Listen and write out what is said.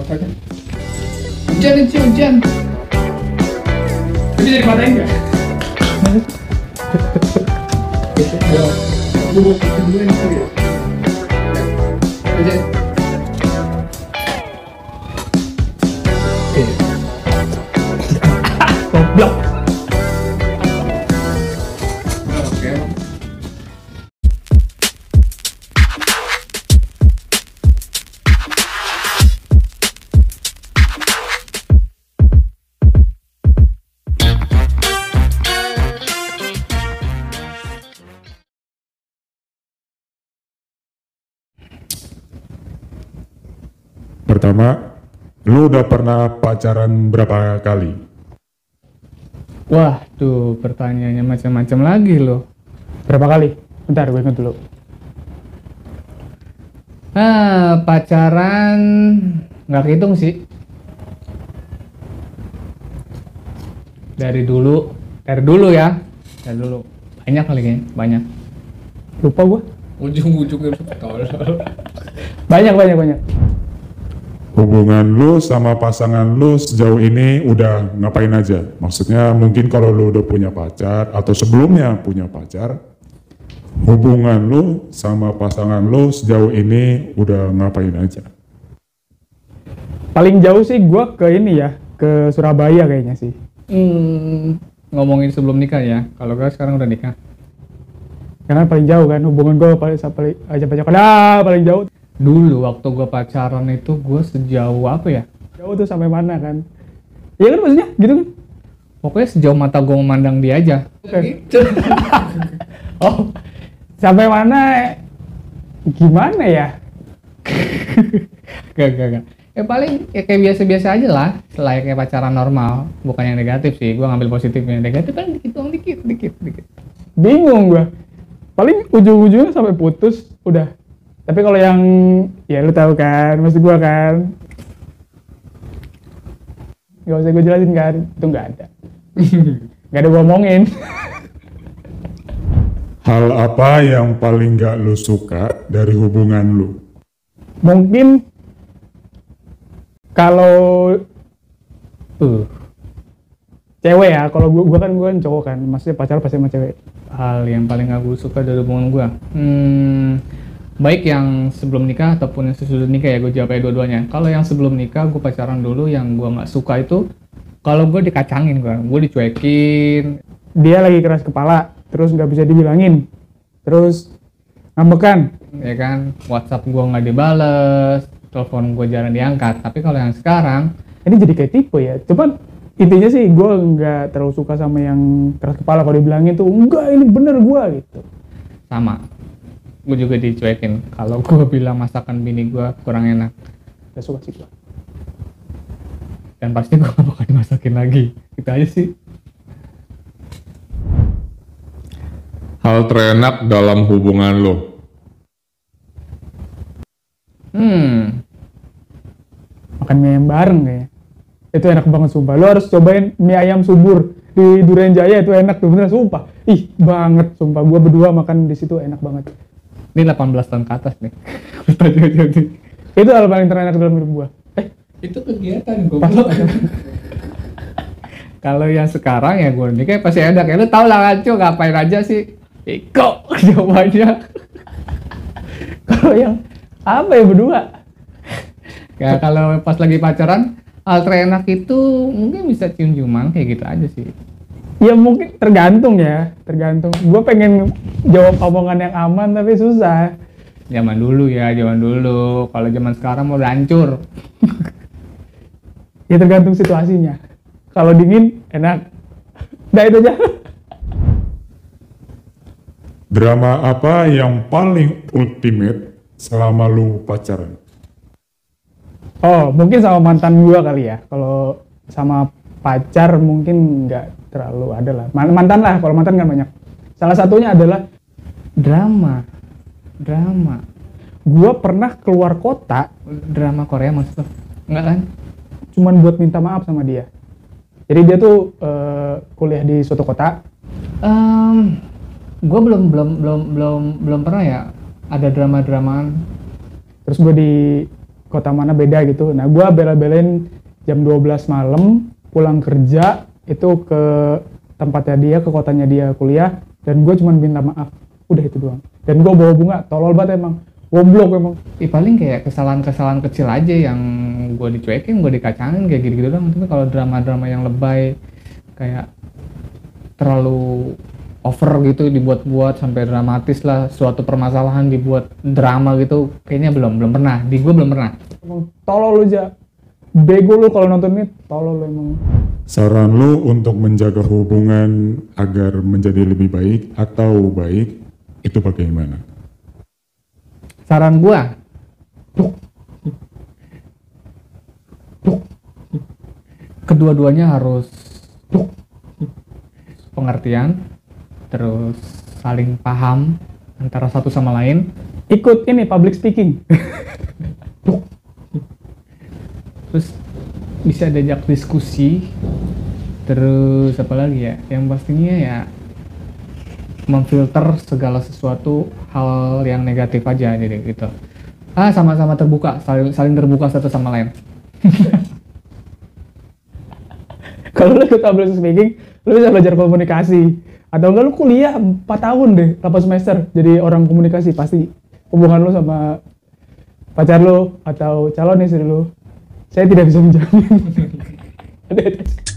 Apa aja? Hujan itu hujan. Tapi jadi patahin nggak? Ya, aku Pertama, lu udah pernah pacaran berapa kali? Wah, tuh pertanyaannya macam-macam lagi loh. Berapa kali? Bentar, gue ingat dulu. Ah, pacaran nggak kehitung sih. Dari dulu, dari dulu ya, dari dulu. Banyak kali kayaknya, banyak. Lupa gue. Ujung-ujungnya tol. Banyak, banyak, banyak. Hubungan lu sama pasangan lu sejauh ini udah ngapain aja? Maksudnya mungkin kalau lu udah punya pacar atau sebelumnya punya pacar, hubungan lu sama pasangan lu sejauh ini udah ngapain aja? Paling jauh sih gue ke ini ya, ke Surabaya kayaknya sih. Hmm, ngomongin sebelum nikah ya. Kalau gue sekarang udah nikah. Karena paling jauh kan, hubungan gue paling, paling aja pacaran, ah, paling jauh. Dulu waktu gue pacaran itu gue sejauh apa ya? Jauh tuh sampai mana kan? Iya kan maksudnya, gitu kan? Pokoknya sejauh mata gue memandang dia aja. Oke. Oh, sampai mana? Gimana ya? Gak, gak, gak. Ya paling ya kayak biasa-biasa aja lah. Selayaknya pacaran normal. Bukan yang negatif sih. Gue ngambil positifnya. Negatif kan dikit doang, dikit, dikit, dikit. Bingung gua. Paling ujung-ujungnya sampai putus, udah. Tapi kalau yang ya lu tahu kan, maksud gua kan. Gak usah gue jelasin kan, itu nggak ada. Nggak ada gua omongin. Hal apa yang paling gak lu suka dari hubungan lu? Mungkin kalau Uh, cewek ya, kalau gua, gua kan gua kan cowok kan, maksudnya pacaran pasti sama cewek. hal yang paling gak gue suka dari hubungan gue. Hmm, baik yang sebelum nikah ataupun yang sesudah nikah ya gue jawab aja dua-duanya. Kalau yang sebelum nikah gue pacaran dulu yang gue nggak suka itu kalau gue dikacangin gue, gue dicuekin, Dia lagi keras kepala, terus nggak bisa dibilangin, terus ngambekan. ya kan? WhatsApp gue nggak dibales, telepon gue jarang diangkat. Tapi kalau yang sekarang ini jadi kayak tipe ya. Cuman intinya sih gue nggak terlalu suka sama yang keras kepala. Kalau dibilangin tuh enggak ini bener gue gitu. Sama, gue juga dicuekin. Kalau gue bilang masakan bini gue kurang enak, gak suka sih gue dan pasti gue gak bakal dimasakin lagi. Gitu aja sih. Hal terenak dalam hubungan lo. Hmm, makan mie ayam bareng kayaknya. Itu enak banget sumpah. Lo harus cobain mie ayam subur. Di Duren Jaya itu enak tuh bener sumpah. Ih banget sumpah. Gue berdua makan di situ enak banget ini 18 tahun ke atas nih. Nih. itu hal paling terenak dalam hidup gue eh itu kegiatan lo kalau yang sekarang ya gue ini kayak pasti ada. Kayak lu tau lah kan ngapain aja sih? Iko jawabannya. Kalau yang apa ya berdua? Ya kalau pas lagi pacaran hal terenak itu mungkin bisa cium-ciuman kayak gitu aja sih ya mungkin tergantung ya tergantung. Gue pengen jawab omongan yang aman tapi susah. Zaman dulu ya zaman dulu. Kalau zaman sekarang mau hancur. Ya tergantung situasinya. Kalau dingin enak. Udah itu aja. Drama apa yang paling ultimate selama lu pacaran? oh mungkin sama mantan gua kali ya. Kalau sama pacar mungkin nggak terlalu ada lah. Man- mantan lah kalau mantan kan banyak. Salah satunya adalah drama. Drama. Gua pernah keluar kota. Drama Korea maksud lo enggak kan? Cuman buat minta maaf sama dia. Jadi dia tuh eh, kuliah di suatu kota. Em, gue belum belum belum belum belum pernah ya ada drama dramaan terus gue di kota mana beda gitu. Nah, gua bela-belain jam 12 malam pulang kerja itu ke tempatnya dia, ke kotanya dia kuliah dan gue cuman minta maaf. Udah itu doang. Dan gua bawa bunga, tolol banget emang. Goblok emang. Ih, paling kayak kesalahan-kesalahan kecil aja yang gue dicuekin, gue dikacangin kayak gitu-gitu doang. Tapi kalau drama-drama yang lebay kayak terlalu over gitu dibuat-buat sampai dramatis lah suatu permasalahan dibuat drama gitu kayaknya belum belum pernah di gue belum pernah Emang tolol lu aja. Bego lu kalau nonton ini, tolol lu emang. Saran lu untuk menjaga hubungan agar menjadi lebih baik atau baik itu bagaimana? saran gue kedua-duanya harus pengertian terus saling paham antara satu sama lain. Ikut ini public speaking. terus bisa diajak diskusi terus apa lagi ya yang pastinya ya memfilter segala sesuatu hal yang negatif aja jadi gitu ah sama-sama terbuka saling saling terbuka satu sama lain kalau lu ikut public speaking, lu bisa belajar komunikasi. Atau enggak lu kuliah 4 tahun deh, 8 semester jadi orang komunikasi pasti hubungan lu sama pacar lu atau calon istri lu. Saya tidak bisa menjamin.